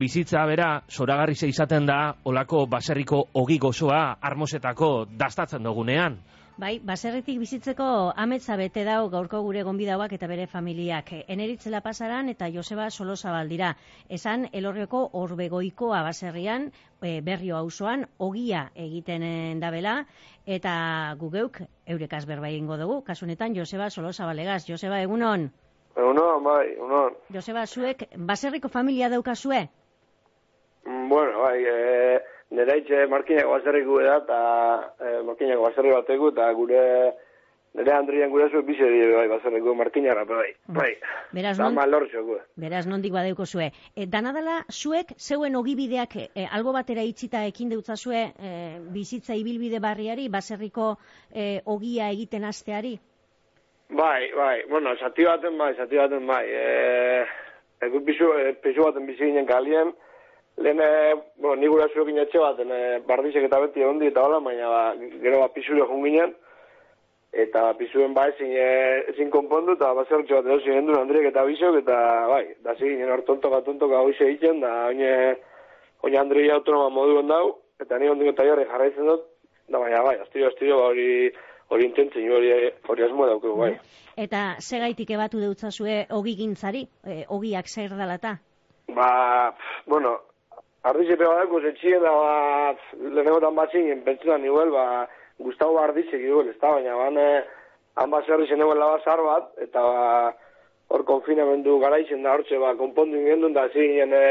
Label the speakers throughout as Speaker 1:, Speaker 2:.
Speaker 1: Bizitza bera, zoragarri izaten da, olako baserriko ogi gozoa armosetako dastatzen dugunean.
Speaker 2: Bai, baserritik bizitzeko ametsa bete dau gaurko gure gonbidauak eta bere familiak. Eneritzela pasaran eta Joseba Solosabal dira. Esan elorrioko orbegoikoa baserrian, e, berrio auzoan ogia egiten dabela eta gugeuk eurekaz berba egingo dugu. Kasunetan Joseba Solosabalegaz. Joseba, egunon?
Speaker 3: Egunon, bai, egunon.
Speaker 2: Joseba, zuek baserriko familia daukazue?
Speaker 3: Bueno, bai, e, nire itxe markinako baserriku da, eta e, markinako baserri bateko, eta gure nire Andrian gure zuen bize dira, bai, baserriku markinara, bai, bai.
Speaker 2: Beraz,
Speaker 3: non,
Speaker 2: lortxo, beraz nondik badeuko zue. E, danadala, zuek, zeuen ogibideak e, albo batera itxita ekin deutza zue e, bizitza ibilbide barriari, baserriko e, ogia egiten asteari?
Speaker 3: Bai, bai, bueno, zati baten bai, zati baten bai. E, Egu pisu, e, pisu baten bizi ginen kalien, lehen, bueno, ni gura zuekin etxe bat, e, bardizek eta beti ondi eta hola, baina ba, gero bat pisure joan eta ba, pisuen ba ezin, e, ezin konpondu, eta bat zertxe bat edo ziren duen Andriek eta bisok, eta bai, da zi ginen hor tontoka tontoka hoxe egiten, da oine, oine Andrei autonoma moduen dau, eta ni ondiko eta jarraitzen dut, da baina bai, astiro, astiro, ba, hori, hori intentzen, hori, hori asmoa daukegu, bai.
Speaker 2: Eta segaitik ebatu deutzazue ogi gintzari, e, ogiak zer dalata?
Speaker 3: Ba, bueno, Ardize pega dago, zetxien da, ba, lehenegotan bat zingen, pentsunan niguel, ba, Gustavo Ardize giguel, ez da, baina, ban, han bat zerri zen egon labazar bat, eta, ba, hor konfinamendu garaizen da, hortxe, ba, konpondu ingen da, zinen, e,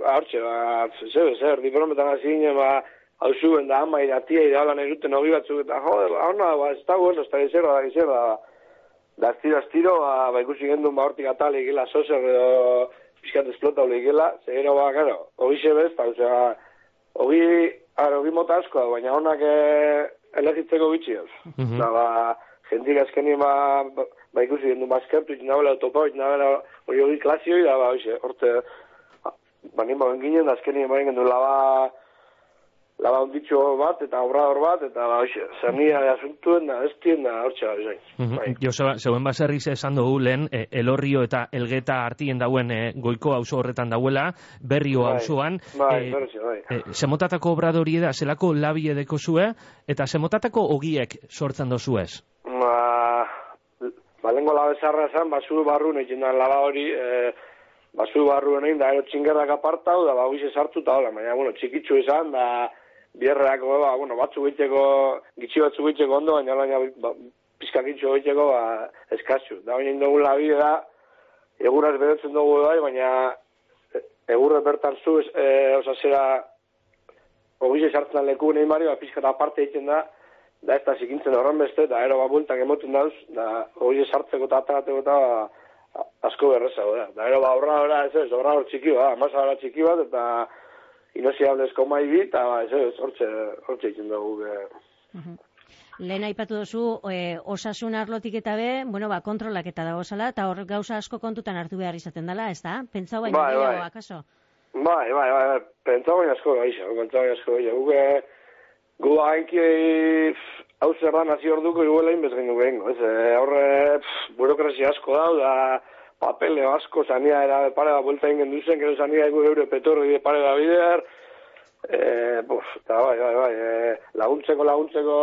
Speaker 3: ba, hortxe, ba, zer, zer, diplometan hasi ginen, ba, hau zuen da, ama, iratia, idealan egiten hobi batzuk, eta, joder, ba, hona, ba, ez da, bueno, da, gizera, da, gizera, da, astiro, astiro, ba, ba, ikusi gendun, ba, hortik atalik, gila, sozer, edo, pixkat esplota hori gela, zehero ba, gero, hori xe pa, ozera, hori, ara, hori mota asko, baina honak eh, elegitzeko bitxi ez. Mm -hmm. ba, jentik azkeni ba, ba ikusi gendu bazkertu, ba, itzen dabela autopa, itzen dabela hori hori klasioi, da, ba, hori horte, ba, nien ba, ginen, azkeni ba, gendu laba, laba onditxo bat, eta obrador bat, eta ba, zernia asuntuen, da, estien, da, hortxe, bai.
Speaker 1: Mm -hmm. Jo, zeuen baserri esan dugu lehen, e, elorrio eta elgeta artien dauen e, goiko auzo horretan dauela, berrio bai. auzoan.
Speaker 3: Bai, e, bai.
Speaker 1: E, semotatako obradori da, zelako labi edeko zue, eta semotatako ogiek sortzen dozu ez?
Speaker 3: Ba, ba lengo labe zarra esan, basu barru, nekin da, laba hori, e, basu barru egin, da, ero txingerrak apartau, da, ba, sartu, eta hola, baina, bueno, txikitzu esan, da, bierrak, ba, bueno, batzu egiteko, gitxi batzu egiteko ondo, baina baina ba, pizka gitxo egiteko, ba, eskatzu. Da, baina indogun labide da, eguraz beretzen dugu bai, baina e, egurre bertan zu, e, oza, zera, ogize sartzen leku nahi mari, ba, pizka aparte egiten da, da ez da zikintzen horren beste, da ero ba bultak emoten dauz, da ogize sartzeko eta atarateko eta ba, asko berreza, da. Da ero ba horra horra, ez ez, horra hor txiki bat, amasa horra txiki bat, eta inosiablezko mai bi, eta ba, ez, hortxe, hortxe ikin dugu.
Speaker 2: Uh Lehen aipatu duzu, e, osasun arlotik eta be, bueno, ba, kontrolak eta dago zala, eta hor gauza asko kontutan hartu behar izaten dela, ez da? Pentsau baina bai, bai. akaso?
Speaker 3: Bai, bai, bai, bai. pentsau baina asko gai, pentsau baina asko gai. Gu, gu hainki, hau zer da nazi hor duko, iguela inbezgen dugu egingo, ez? E, horre, burokrazia asko dau, da, papele asko zania era pare da vuelta ingen duzen, gero zania egu euro petorri de pare da bider, eh, buf, eta bai, bai, bai, eh, laguntzeko, laguntzeko,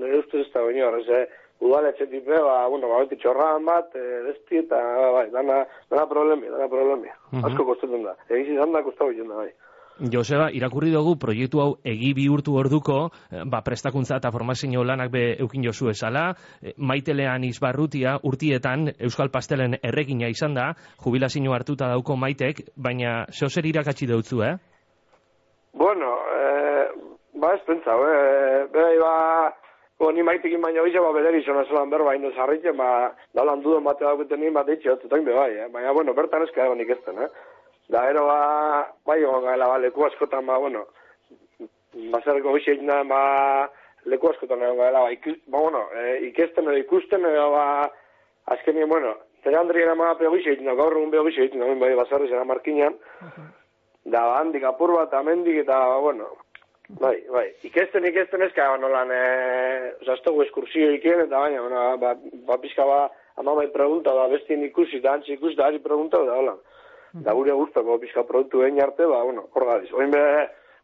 Speaker 3: nire uste ez da baino, horrez, eh, udaletxe tipe, ba, bueno, ba, beti txorran bat, eh, desti, eta, bai, dana, dana problemi, dana problemi, uh -huh. asko kostetan da, egiz izan da, kostau da, bai.
Speaker 1: Joseba, irakurri dugu proiektu hau egi bihurtu orduko, eh, ba, prestakuntza eta formazio lanak be eukin josu esala, eh, maitelean izbarrutia urtietan Euskal Pastelen erregina izan da, jubilazio hartuta dauko maitek, baina zeo zer irakatsi dautzu, eh?
Speaker 3: Bueno, eh, ba ez pentsa, eh, bai, ba, bo, ni maitekin baina bize, ba, bederi zona zelan berba, ino zarritzen, ba, dalan duden bate dauketen nien bat eitxe, bai, eh? baina, bueno, bertan ezka egon ikesten, eh? Da, ero, ba, bai, egon gaela, ba, leku askotan, ba, bueno, bazarriko bizi egin da, ba, leku askotan egon gaela, ba, ikus, ba, bueno, e, ikesten edo ikusten edo, ba, azkenien, bueno, zer handri gara ma peo bizi egin da, gaur egun peo bizi egin da, bai, bazarri zera markinan, da, ba, handik apur bat, amendik, eta, ba, bueno, bai, bai, ikesten, ikesten ezka, ba, nolan, e, dugu eskursio ikien, eta baina, bueno, ba, ba, pizka, ba, amamai pregunta, da, bestien ikusi, da, antzi ikusi, da, ari pregunta, da, hola. Da gure gustoko pixka produktu egin arte, ba, bueno, hor gabiz. Oin be,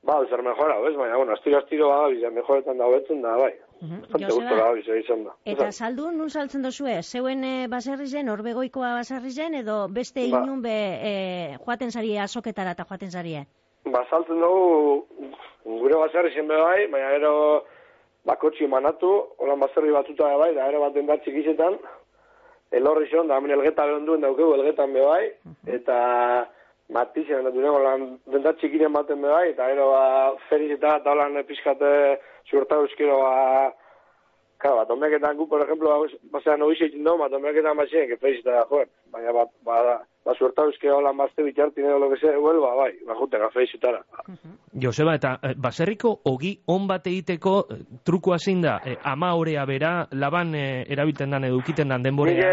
Speaker 3: ba, zer mejora, bez? Baina, bueno, astiro astiro ba, gabiz, mejoretan da hobetzen da, bai. Bastante
Speaker 2: Joseba,
Speaker 3: gustora gabiz, egizan da.
Speaker 2: Eta saldu nun saltzen dozue? Zeuen e, baserri zen, orbegoikoa baserri zen, edo beste
Speaker 3: Ba.
Speaker 2: inun be e, joaten zarie azoketara eta joaten zarie?
Speaker 3: Ba, saltzen dugu, gure baserri zen bai, baina gero bakotxi manatu, holan baserri batuta bai, da ere bat dendat txikizetan, elorri zion, da hemen elgeta behon duen daukegu elgetan be bai, eta matizen, da dure holan dendat txikiren baten be bai, eta gero ba, feriz eta holan pixkate ziurta euskero ba, Claro, bat onbeketan gu, por ejemplo, basean hobi zeitin dugu, bat onbeketan batxien, que feiz eta joen. Baina bat, ba, ba, suerta euskero holan bazte bitartin edo lo que sea, igual, ba, bai, ba, juten, feiz etara.
Speaker 1: Joseba, eta eh, baserriko ogi on bat egiteko eh, trukua zein da? Eh, ama orea bera, laban eh, erabiltzen dan edo ukiten dan denborea?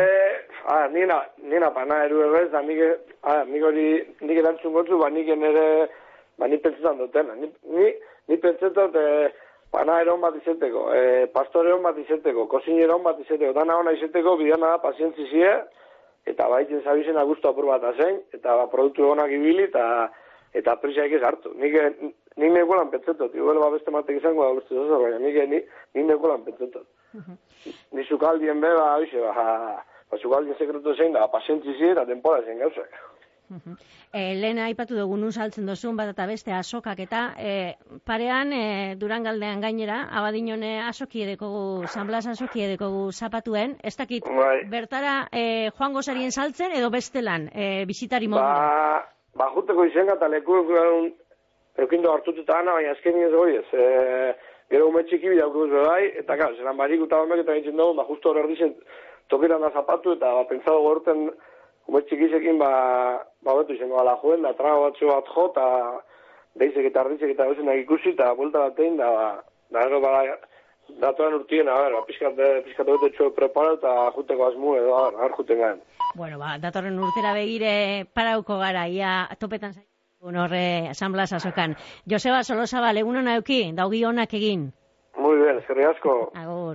Speaker 3: ah, nina, nina pana eru errez, da nik, ah, nik hori, nik erantzun gotzu, ba, nik nire, ba, nik pentsetan dutena. Ni, ni, ni pentsetan, eh, pana eron bat izeteko, eh, pastore on bat izeteko, kozinero on bat izeteko, dana ona izeteko, bidana da, pazientzi zie, eta baitzen zabizen agustu apur bat azein, eta ba, produktu onak ibili, eta eta prisiak ez hartu. Nik, nik neko lan pentsetot, igual ba beste matek izango da guztu zozer, baina nik, nik, nik neko lan pentsetot. Ni sukaldien be, ba, hoxe, ba, ba, sukaldien sekretu zein da, pazientzi zie eta denpora zein gauzak.
Speaker 2: E, lehen aipatu dugu nun saltzen dozun bat eta beste asokak eta e, parean e, durangaldean gainera abadinon e, asoki edekogu, San Blas asoki edekogu zapatuen, ez dakit
Speaker 3: Bai.
Speaker 2: bertara e, joango sarien saltzen edo bestelan e, bizitari modura.
Speaker 3: Ba, ba, juteko izenga eta leku eukindu hartututa ana, baina azken ez goi ez. E, gero ume txiki bidauko duzu bai, eta gara, zelan barik eta eta egiten dugu, ba, justo hor erdizen tokiran da zapatu, eta ba, pentsado gorten ume txikizekin, ba, ba, betu izango ala joen, da trago batzu bat jo, eta deizek eta ardizek eta gauzenak ikusi, eta buelta batein, da, da, gero, ba, datoan urtien, a ber, ba, pizkat, pizkat bete txo prepara, eta juteko asmu, edo, a juten garen.
Speaker 2: Bueno, ba, datorren urtera begire parauko gara, ia topetan zaigun horre San Blas asokan. Joseba Solosabal, egun hona euki, daugi honak egin.
Speaker 3: Muy bien, eskerrik asko.
Speaker 2: Agur.